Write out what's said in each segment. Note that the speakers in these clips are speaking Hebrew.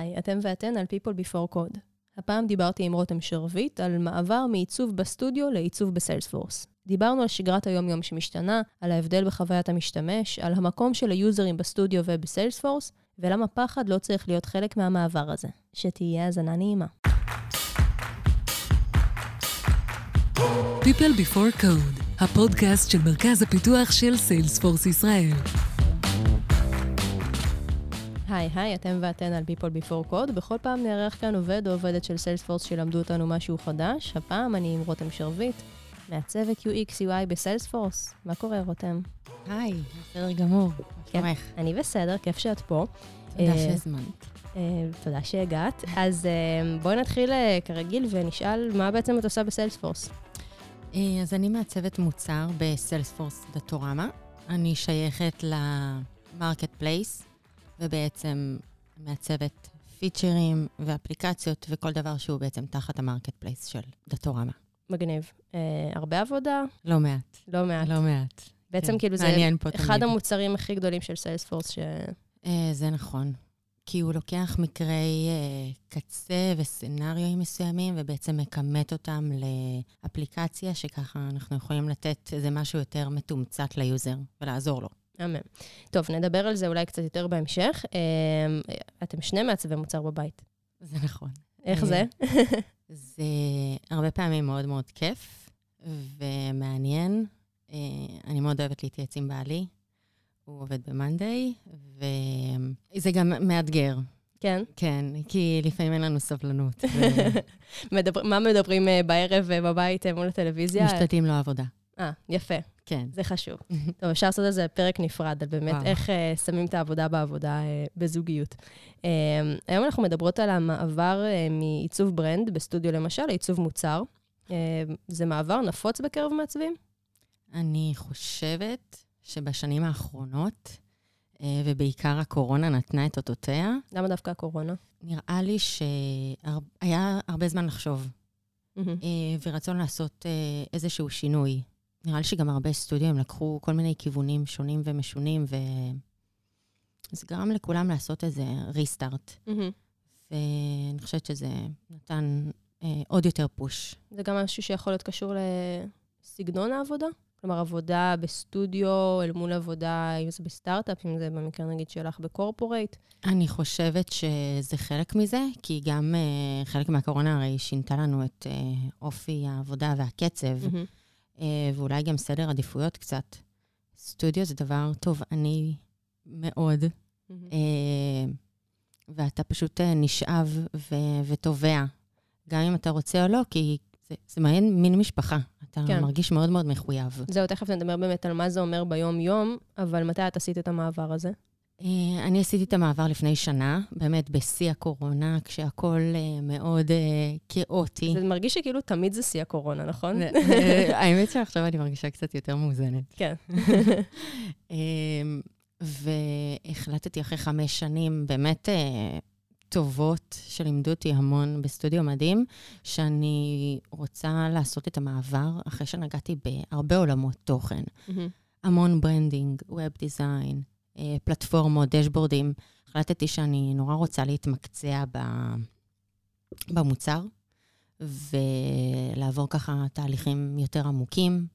היי, אתם ואתן על People Before Code. הפעם דיברתי עם רותם שרביט על מעבר מעיצוב בסטודיו לעיצוב בסיילספורס. דיברנו על שגרת היום-יום שמשתנה, על ההבדל בחוויית המשתמש, על המקום של היוזרים בסטודיו ובסיילספורס, ולמה פחד לא צריך להיות חלק מהמעבר הזה. שתהיה האזנה נעימה. People Before Code, הפודקאסט של מרכז הפיתוח של סיילספורס ישראל. היי, היי, אתם ואתן על People Before Code. בכל פעם נארח כאן עובד או עובדת של סיילספורס שילמדו אותנו משהו חדש. הפעם אני עם רותם שרביט, מעצבת UX UI בסיילספורס. מה קורה, רותם? היי, בסדר גמור. כן, אני בסדר, כיף שאת פה. תודה אה, שהזמנת. אה, תודה שהגעת. אז אה, בואי נתחיל כרגיל ונשאל מה בעצם את עושה בסיילספורס. אז אני מעצבת מוצר בסיילספורס דאטורמה. אני שייכת ל marketplace, ובעצם מעצבת פיצ'רים ואפליקציות וכל דבר שהוא בעצם תחת ה marketplace של Datorama. מגניב. אה, הרבה עבודה? לא מעט. לא מעט. לא מעט. בעצם כן. כאילו זה אחד תמיד. המוצרים הכי גדולים של Salesforce ש... אה, זה נכון. כי הוא לוקח מקרי אה, קצה וסצנריואים מסוימים, ובעצם מכמת אותם לאפליקציה, שככה אנחנו יכולים לתת איזה משהו יותר מתומצת ל user ולעזור לו. אמן. טוב, נדבר על זה אולי קצת יותר בהמשך. אה, אתם שני מעצבי מוצר בבית. זה נכון. איך זה? זה הרבה פעמים מאוד מאוד כיף ומעניין. אה, אני מאוד אוהבת להתייעץ עם בעלי. הוא עובד ב Monday, וזה גם מאתגר. כן. כן, כי לפעמים אין לנו סבלנות. ו- מדבר, מה מדברים אה, בערב אה, בבית מול הטלוויזיה? משתתים לו עבודה. אה, יפה, כן. זה חשוב. טוב, אפשר לעשות על זה פרק נפרד, על באמת וואו. איך אה, שמים את העבודה בעבודה אה, בזוגיות. אה, היום אנחנו מדברות על המעבר אה, מעיצוב ברנד בסטודיו למשל, לעיצוב מוצר. אה, זה מעבר נפוץ בקרב מעצבים? אני חושבת שבשנים האחרונות, אה, ובעיקר הקורונה נתנה את אותותיה, למה דווקא הקורונה? נראה לי שהיה הרבה זמן לחשוב. אה, ורצון לעשות איזשהו שינוי. נראה לי שגם הרבה סטודיו לקחו כל מיני כיוונים שונים ומשונים, וזה גרם לכולם לעשות איזה ריסטארט. מהמם. ואני חושבת שזה נתן אה, עוד יותר פוש. זה גם משהו שיכול להיות קשור לסגנון העבודה? כלומר, עבודה בסטודיו אל מול עבודה, אם זה בסטארט-אפ, אם זה במקרה נגיד שלך בקורפורייט. אני חושבת שזה חלק מזה, כי גם אה, חלק מהקורונה הרי שינתה לנו את אה, אופי העבודה והקצב, מהמם. אה, ואולי גם סדר עדיפויות קצת. סטודיו זה דבר תובעני מאוד, מהמם. אה, ואתה פשוט אה, נשאב ו- ותובע, גם אם אתה רוצה או לא, כי זה, זה מעין מין משפחה. אתה. כן. מרגיש מאוד מאוד מחויב. זהו, תכף נדבר באמת על מה זה אומר ביום-יום, אבל מתי את עשית את המעבר הזה? אה, אני עשיתי את המעבר לפני שנה, באמת בשיא הקורונה, כשהכול אה, מאוד אה, כאוטי. זה מרגיש שכאילו תמיד זה שיא הקורונה, נכון? האמת שעכשיו אני מרגישה קצת יותר מאוזנת. כן. אמ, והחלטתי אחרי חמש שנים באמת טובות, שלימדו אותי המון בסטודיו מדהים, שאני רוצה לעשות את המעבר אחרי שנגעתי בהרבה עולמות תוכן. המון branding, web design, פלטפורמות, דשבורדים. החלטתי שאני נורא רוצה להתמקצע ב... במוצר, ולעבור ככה תהליכים יותר עמוקים.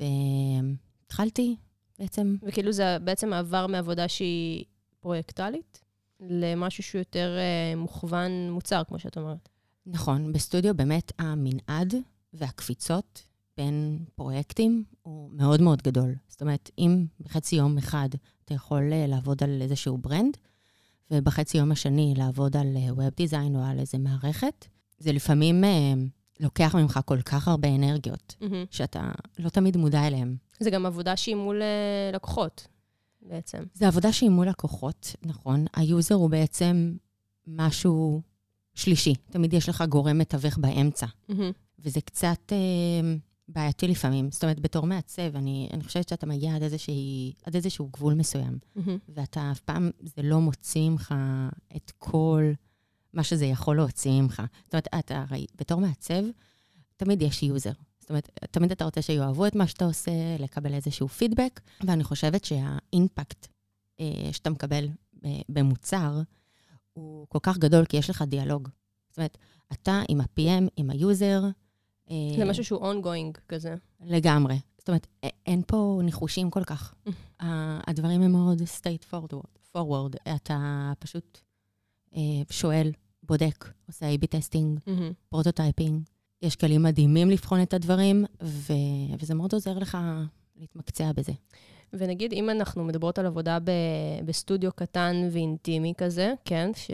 והתחלתי בעצם, וכאילו זה בעצם מעבר מעבודה שהיא פרויקטלית למשהו שהוא יותר אה, מוכוון מוצר, כמו שאת אומרת. נכון, בסטודיו באמת המנעד והקפיצות בין פרויקטים הוא מאוד מאוד גדול. זאת אומרת, אם בחצי יום אחד אתה יכול אה, לעבוד על איזשהו brand, ובחצי יום השני לעבוד על web design או על איזה מערכת, זה לפעמים אה, לוקח ממך כל כך הרבה אנרגיות, מהמ. שאתה לא תמיד מודע אליהן. זה גם עבודה שהיא מול אה, לקוחות, בעצם. זה עבודה שהיא מול לקוחות, נכון. ה user הוא בעצם משהו שלישי. תמיד יש לך גורם מתווך באמצע. מהמ. וזה קצת אה, בעייתי לפעמים. זאת אומרת, בתור מעצב, אני, אני חושבת שאתה מגיע עד, איזושהי, עד איזשהו גבול מסוים, מהמ. ואתה אף פעם, זה לא מוציא ממך את כל מה שזה יכול להוציא ממך. זאת אומרת, אתה הרי, בתור מעצב, תמיד יש user. זאת אומרת, תמיד אתה רוצה שיאהבו את מה שאתה עושה, לקבל איזשהו פידבק, ואני חושבת שה impact אה, שאתה מקבל ב- במוצר, הוא כל כך גדול, כי יש לך דיאלוג. זאת אומרת, אתה עם ה-PM, עם ה user. זה משהו שהוא ongoing כזה. לגמרי. זאת אומרת, אין פה ניחושים כל כך. ה- הדברים הם מאוד straightforward. forward. אתה פשוט אה, שואל, בודק, עושה A-B testing. prototyping. יש כלים מדהימים לבחון את הדברים, ו... וזה מאוד עוזר לך להתמקצע בזה. ונגיד, אם אנחנו מדברות על עבודה ב- בסטודיו קטן ואינטימי כזה, כן, ש-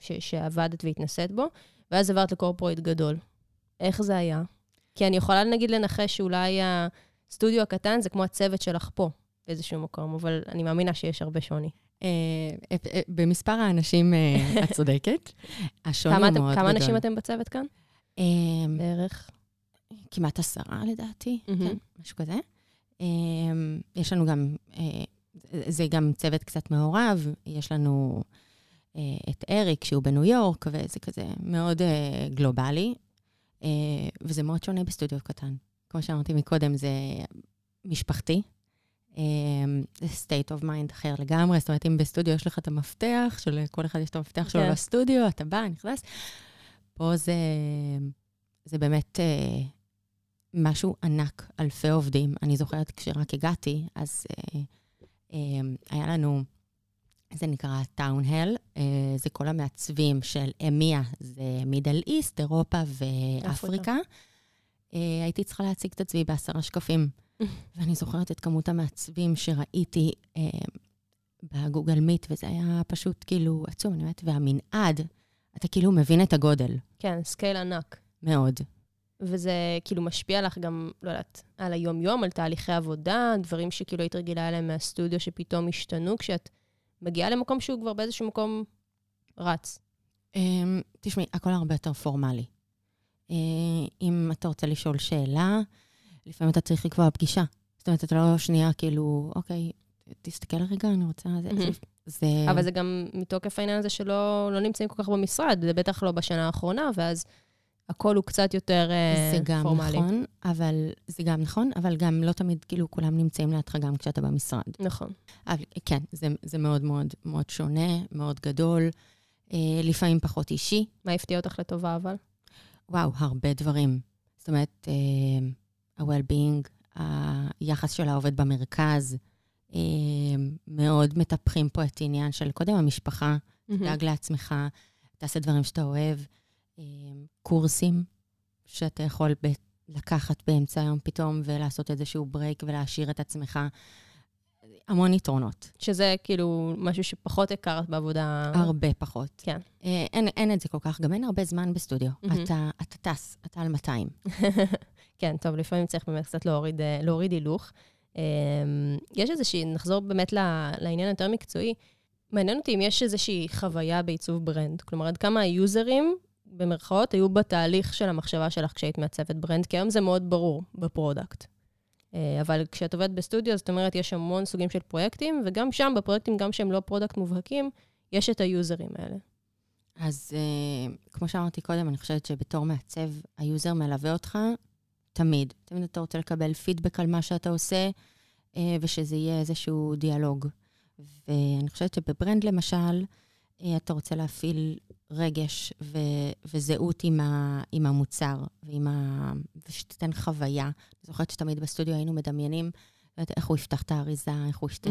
ש- שעבדת והתנסית בו, ואז עברת לקורפורט גדול, איך זה היה? כי אני יכולה, נגיד, לנחש שאולי הסטודיו הקטן זה כמו הצוות שלך פה, באיזשהו מקום, אבל אני מאמינה שיש הרבה שוני. אה, אה, במספר האנשים אה, את צודקת. השוני כמה הוא מאוד כמה גדול. אנשים אתם בצוות כאן? אה, בערך. כמעט עשרה לדעתי. כן, משהו כזה. אה, יש לנו גם, אה, זה גם צוות קצת מעורב, יש לנו אה, את אריק, שהוא בניו יורק, וזה כזה מאוד אה, גלובלי, אה, וזה מאוד שונה בסטודיו קטן. כמו שאמרתי מקודם, זה משפחתי. אה, זה state of mind אחר לגמרי, זאת אומרת, אם בסטודיו יש לך את המפתח, שלכל אחד יש את המפתח שלו כן. לסטודיו, אתה בא, נכנס, פה זה, זה באמת אה, משהו ענק, אלפי עובדים. אני זוכרת כשרק הגעתי, אז אה, אה, היה לנו, זה נקרא טאון הל, אה, זה כל המעצבים של אמיה, זה מידל איסט, אירופה ואפריקה. אה, הייתי צריכה להציג את עצמי בעשרה שקפים. ואני זוכרת את כמות המעצבים שראיתי אה, בגוגל מיט, וזה היה פשוט כאילו עצום, אני אומרת, והמנעד, אתה כאילו מבין את הגודל, כן, scale ענק. מאוד. וזה כאילו משפיע לך גם, לא יודעת, על היום-יום, על תהליכי עבודה, דברים שכאילו היית רגילה אליהם מהסטודיו שפתאום השתנו, כשאת מגיעה למקום שהוא כבר באיזשהו מקום רץ. אממ, תשמעי, הכל הרבה יותר פורמלי. אה, אם אתה רוצה לשאול שאלה, לפעמים אתה צריך לקבוע פגישה. זאת אומרת, אתה לא שנייה כאילו, אוקיי, תסתכל רגע, אני רוצה... זה. אבל זה גם מתוקף העניין הזה שלא לא נמצאים כל כך במשרד, זה בטח לא בשנה האחרונה, ואז הכל הוא קצת יותר אה, זה גם פורמלי. נכון, אבל זה גם נכון, אבל גם לא תמיד, כאילו, כולם נמצאים לידך גם כשאתה במשרד. נכון. אבל כן, זה, זה מאוד מאוד מאוד שונה, מאוד גדול, אה, לפעמים פחות אישי. מה הפתיע אותך לטובה, אבל? וואו, הרבה דברים. זאת אומרת, אה, ה-well-being, היחס של העובד במרכז, אה, מאוד מטפחים פה את העניין של קודם המשפחה, דאג לעצמך, תעשה דברים שאתה אוהב, אה, קורסים שאתה יכול לקחת באמצע היום פתאום ולעשות איזשהו break ולהעשיר את עצמך. המון יתרונות, שזה כאילו משהו שפחות הכרת בעבודה. הרבה פחות. כן. אה, אין, אין את זה כל כך, גם אין הרבה זמן בסטודיו. מהמ. אתה, אתה טס, אתה על 200. כן, טוב, לפעמים צריך באמת קצת להוריד, אה, להוריד הילוך. אה, יש איזושהי, נחזור באמת לעניין יותר מקצועי. מעניין אותי אם יש איזושהי חוויה בעיצוב brand. כלומר, עד כמה היוזרים, במרכאות, היו בתהליך של המחשבה שלך כשהיית מעצבת brand, כי היום זה מאוד ברור ב product. אה, אבל כשאת עובדת בסטודיו, זאת אומרת, יש המון סוגים של פרויקטים, וגם שם, בפרויקטים, גם שהם לא product מובהקים, יש את היוזרים האלה. אז אה, כמו שאמרתי קודם, אני חושבת שבתור מעצב, ה user מלווה אותך תמיד. תמיד אתה רוצה לקבל פידבק על מה שאתה עושה, אה, ושזה יהיה איזשהו דיאלוג. ואני חושבת שב brand, למשל, אתה רוצה להפעיל רגש ו- וזהות עם, ה- עם המוצר, ועם ה- ושתיתן חוויה. אני זוכרת שתמיד בסטודיו היינו מדמיינים לנו איך הוא יפתח את האריזה, איך הוא ישתה.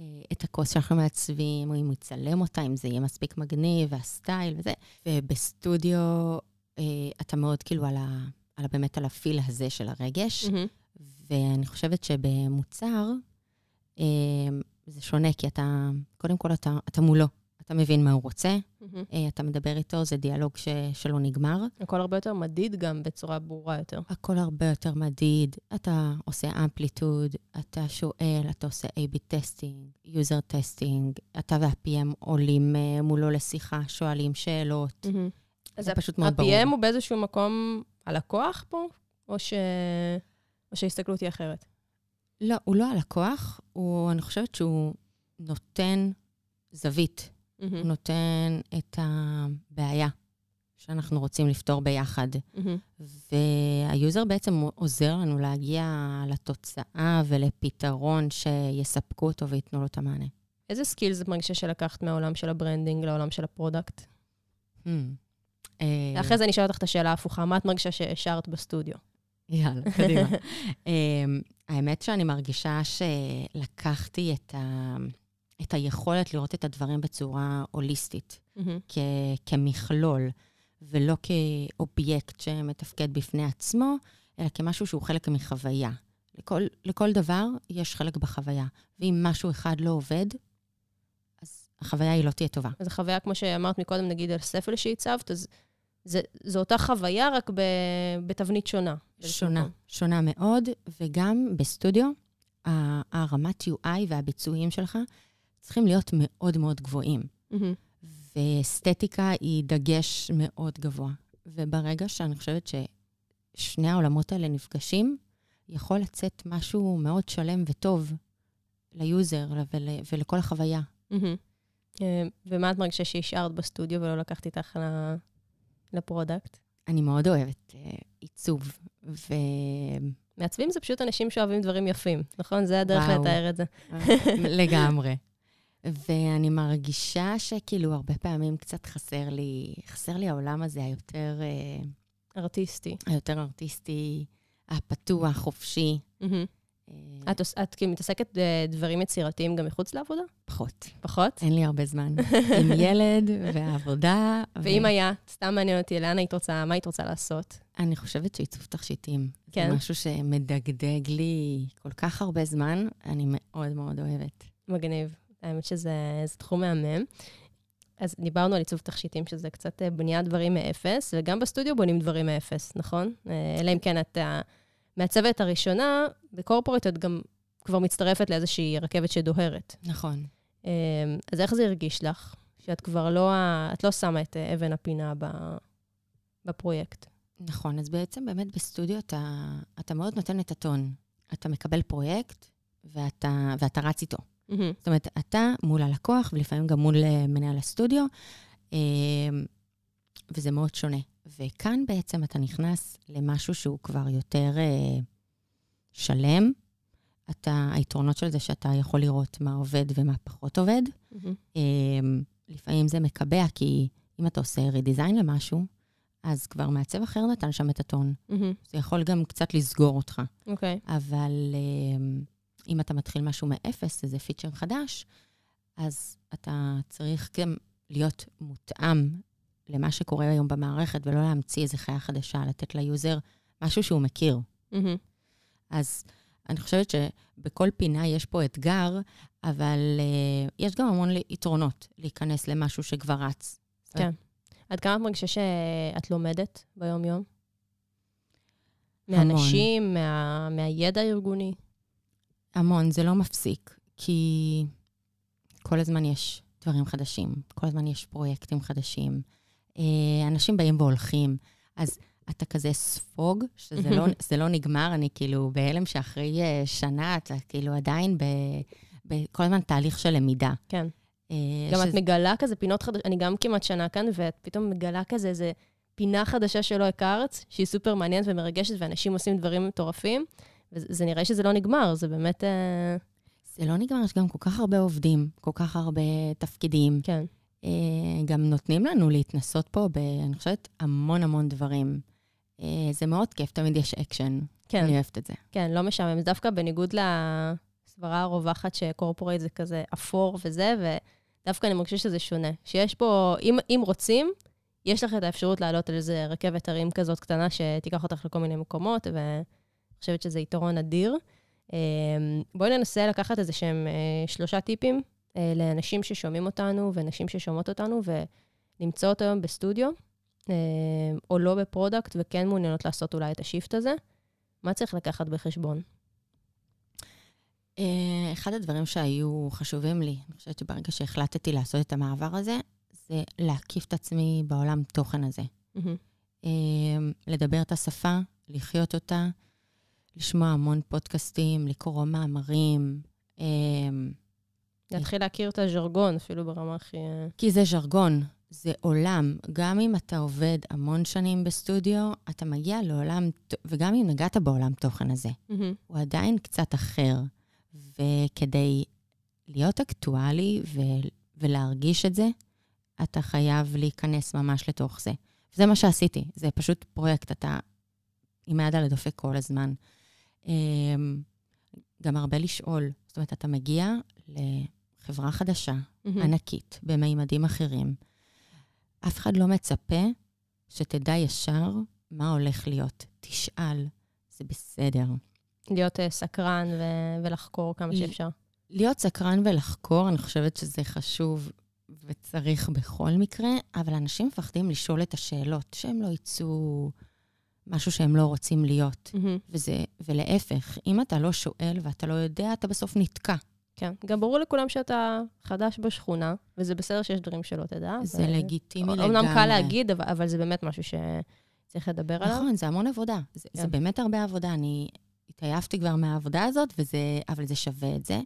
אה, את הכוס שאנחנו מעצבים, או אם הוא יצלם אותה, אם זה יהיה מספיק מגניב, וה style וזה. ובסטודיו אה, אתה מאוד כאילו על, ה, על באמת על ה feel הזה של הרגש, מהמ. ואני חושבת שבמוצר אה, זה שונה, כי אתה, קודם כל אתה, אתה מולו, אתה מבין מה הוא רוצה. אה, אתה מדבר איתו, זה דיאלוג ש, שלא נגמר. הכל הרבה יותר מדיד גם בצורה ברורה יותר. הכל הרבה יותר מדיד, אתה עושה Amplitude, אתה שואל, אתה עושה A-B testing, user testing, אתה וה-PM עולים אה, מולו לשיחה, שואלים שאלות. אז זה פשוט מאוד ברור. ה-PM הוא באיזשהו מקום הלקוח פה, או, ש... או שההסתכלות היא אחרת? לא, הוא לא הלקוח, הוא, אני חושבת שהוא נותן זווית, מהמ. הוא נותן את הבעיה שאנחנו רוצים לפתור ביחד. מהמ. וה user בעצם עוזר לנו להגיע לתוצאה ולפתרון שיספקו אותו וייתנו לו את המענה. איזה skills את מרגישה שלקחת מהעולם של ה branding לעולם של ה product? Hmm. אה, אחרי זה אני אשאל אותך את השאלה ההפוכה, מה את מרגישה שהשארת בסטודיו? יאללה, קדימה. אמ, האמת שאני מרגישה שלקחתי את, ה... את היכולת לראות את הדברים בצורה הוליסטית, כ... כמכלול, ולא כאובייקט שמתפקד בפני עצמו, אלא כמשהו שהוא חלק מחוויה. לכל, לכל דבר יש חלק בחוויה, ואם משהו אחד לא עובד, אז החוויה היא לא תהיה טובה. אז החוויה, כמו שאמרת מקודם, נגיד על ספל שהצבת, אז זה, זו אותה חוויה, רק ב, בתבנית שונה. שונה, שונה מאוד, וגם בסטודיו, הרמת UI והביצועים שלך צריכים להיות מאוד מאוד גבוהים. Mm-hmm. ואסתטיקה היא דגש מאוד גבוה. וברגע שאני חושבת ששני העולמות האלה נפגשים, יכול לצאת משהו מאוד שלם וטוב ליוזר ול-, ולכל החוויה. Mm-hmm. ומה את מרגישה שהשארת בסטודיו ולא לקחת איתך לפרודקט? אני מאוד אוהבת uh, עיצוב, ו... מעצבים זה פשוט אנשים שאוהבים דברים יפים, נכון? זה הדרך וואו. לתאר את זה. לגמרי. ואני מרגישה שכאילו הרבה פעמים קצת חסר לי, חסר לי העולם הזה היותר... Uh, ארטיסטי. היותר ארטיסטי, הפתוח, חופשי. Mm-hmm. את, את כאילו מתעסקת בדברים יצירתיים גם מחוץ לעבודה? פחות. פחות? אין לי הרבה זמן. עם ילד והעבודה. ואם ו... היה, סתם מעניין אותי, לאן היית רוצה, מה היית רוצה לעשות? אני חושבת שעיצוב תחשיטים. כן. זה משהו שמדגדג לי כל כך הרבה זמן, אני מאוד מאוד אוהבת. מגניב. האמת שזה תחום מהמם. אז דיברנו על עיצוב תכשיטים, שזה קצת בניית דברים מאפס, וגם בסטודיו בונים דברים מאפס, נכון? אלא אם כן אתה... מהצוות הראשונה, בקורפורט את גם כבר מצטרפת לאיזושהי רכבת שדוהרת. נכון. אמ, אז איך זה הרגיש לך? שאת כבר לא, את לא שמה את אבן הפינה בפרויקט. נכון, אז בעצם באמת בסטודיו אתה, אתה מאוד נותן את הטון. אתה מקבל פרויקט ואתה, ואתה רץ איתו. Mm-hmm. זאת אומרת, אתה מול הלקוח, ולפעמים גם מול אה, מנהל הסטודיו, אמ, וזה מאוד שונה. וכאן בעצם אתה נכנס למשהו שהוא כבר יותר אה, שלם. אתה, היתרונות של זה שאתה יכול לראות מה עובד ומה פחות עובד. Mm-hmm. לפעמים זה מקבע, כי אם אתה עושה רידיזיין למשהו, אז כבר מעצב אחר נתן שם את הטון. Mm-hmm. זה יכול גם קצת לסגור אותך. אוקיי. Okay. אבל אה, אם אתה מתחיל משהו מאפס, איזה פיצ'ר חדש, אז אתה צריך גם להיות מותאם למה שקורה היום במערכת, ולא להמציא איזה חיה חדשה, לתת ל user משהו שהוא מכיר. Mm-hmm. אז אני חושבת שבכל פינה יש פה אתגר, אבל uh, יש גם המון יתרונות להיכנס למשהו שכבר רץ. כן. עד כמה את מרגישה שאת לומדת ביום-יום? מאנשים, מה, מהידע הארגוני? המון, זה לא מפסיק, כי כל הזמן יש דברים חדשים, כל הזמן יש פרויקטים חדשים. אה, אנשים באים והולכים, אז אתה כזה ספוג, שזה לא, לא נגמר, אני כאילו בהלם שאחרי אה, שנה אתה כאילו עדיין בכל הזמן תהליך של למידה. כן. אה, גם שזה... את מגלה כזה פינות חדשות, אני גם כמעט שנה כאן, ואת פתאום מגלה כזה איזה פינה חדשה שלא הכרת, שהיא סופר מעניינת ומרגשת, ואנשים עושים דברים מטורפים, וזה נראה שזה לא נגמר, זה באמת... זה לא נגמר, יש גם כל כך הרבה עובדים, כל כך הרבה תפקידים. כן. אה, גם נותנים לנו להתנסות פה ב, אני חושבת, המון המון דברים. אה, זה מאוד כיף, תמיד יש אקשן. כן. אני אוהבת את זה. כן, לא משעמם. זה דווקא בניגוד לסברה הרווחת ש corporate זה כזה אפור וזה, ודווקא אני מרגישה שזה שונה. שיש פה, אם, אם רוצים, יש לך את האפשרות לעלות על איזה רכבת הרים כזאת קטנה שתיקח אותך לכל מיני מקומות, ואני חושבת שזה יתרון אדיר. אה, בואי ננסה לקחת איזה שהם שלושה טיפים אה, לאנשים ששומעים אותנו ונשים ששומעות אותנו, ונמצאות היום בסטודיו, אה, או לא ב product, וכן מעוניינות לעשות אולי את ה shift הזה, מה צריך לקחת בחשבון? אה, אחד הדברים שהיו חשובים לי, אני חושבת שברגע שהחלטתי לעשות את המעבר הזה, זה להקיף את עצמי בעולם תוכן הזה. Mm-hmm. לדבר את השפה, לחיות אותה, לשמוע המון פודקאסטים, לקרוא מאמרים. להתחיל להכיר את הז'רגון, אפילו ברמה הכי... אה, כי זה ז'רגון, זה עולם. גם אם אתה עובד המון שנים בסטודיו, אתה מגיע לעולם, וגם אם נגעת בעולם תוכן הזה, mm-hmm. הוא עדיין קצת אחר. וכדי להיות אקטואלי ו- ולהרגיש את זה, אתה חייב להיכנס ממש לתוך זה. זה מה שעשיתי, זה פשוט פרויקט, אתה עם היד על הדופק כל הזמן. אמ, גם הרבה לשאול. זאת אומרת, אתה מגיע לחברה חדשה, מהמם. ענקית, במימדים אחרים. אף אחד לא מצפה שתדע ישר מה הולך להיות. תשאל, זה בסדר. להיות אה, סקרן ו- ולחקור כמה שאפשר. להיות סקרן ולחקור, אני חושבת שזה חשוב וצריך בכל מקרה, אבל אנשים מפחדים לשאול את השאלות, שהם לא יצאו משהו שהם לא רוצים להיות. מהמם. וזה, ולהפך, אם אתה לא שואל ואתה לא יודע, אתה בסוף נתקע. כן. גם ברור לכולם שאתה חדש בשכונה, וזה בסדר שיש דברים שלא תדע. זה ו- לגיטימי לגמרי. אומנם קל להגיד, אבל, אבל זה באמת משהו שצריך לדבר עליו. נכון, זה המון עבודה. זה, כן. זה באמת הרבה עבודה. אני התעייפתי כבר מהעבודה הזאת, וזה, אבל זה שווה את זה.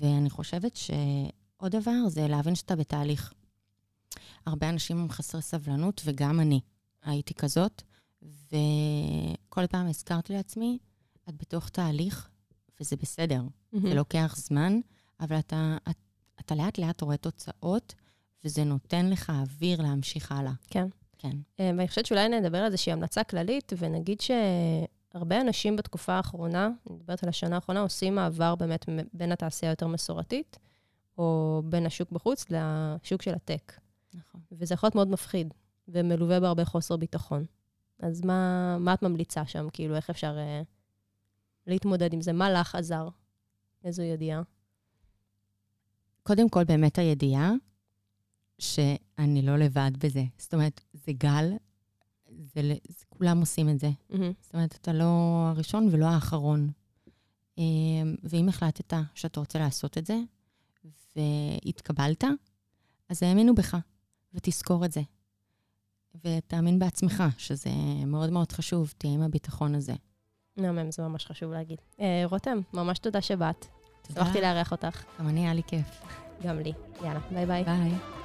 ואני חושבת שעוד דבר זה להבין שאתה בתהליך. הרבה אנשים הם חסרי סבלנות, וגם אני הייתי כזאת, וכל פעם הזכרתי לעצמי, את בתוך תהליך, וזה בסדר. מהמם. זה לוקח זמן, אבל אתה, אתה, אתה לאט לאט רואה תוצאות, וזה נותן לך אוויר להמשיך הלאה. כן. כן. אה, ואני חושבת שאולי נדבר על איזושהי המלצה כללית, ונגיד שהרבה אנשים בתקופה האחרונה, אני מדברת על השנה האחרונה, עושים מעבר באמת בין התעשייה היותר מסורתית, או בין השוק בחוץ לשוק של הטק. נכון. וזה יכול להיות מאוד מפחיד, ומלווה בהרבה חוסר ביטחון. אז מה, מה את ממליצה שם? כאילו, איך אפשר אה, להתמודד עם זה? מה לך עזר? איזו ידיעה? קודם כל, באמת הידיעה שאני לא לבד בזה. זאת אומרת, זה גל, זה, זה, כולם עושים את זה. מהמם. זאת אומרת, אתה לא הראשון ולא האחרון. אמ, ואם החלטת שאתה רוצה לעשות את זה, והתקבלת, אז האמינו בך, ותזכור את זה. ותאמין בעצמך, שזה מאוד מאוד חשוב, תהיה עם הביטחון הזה. מהמם, זה ממש חשוב להגיד. אה, רותם, ממש תודה שבאת. תודה. שמחתי לארח אותך. גם אני, היה לי כיף. גם לי. יאללה, ביי ביי. ביי.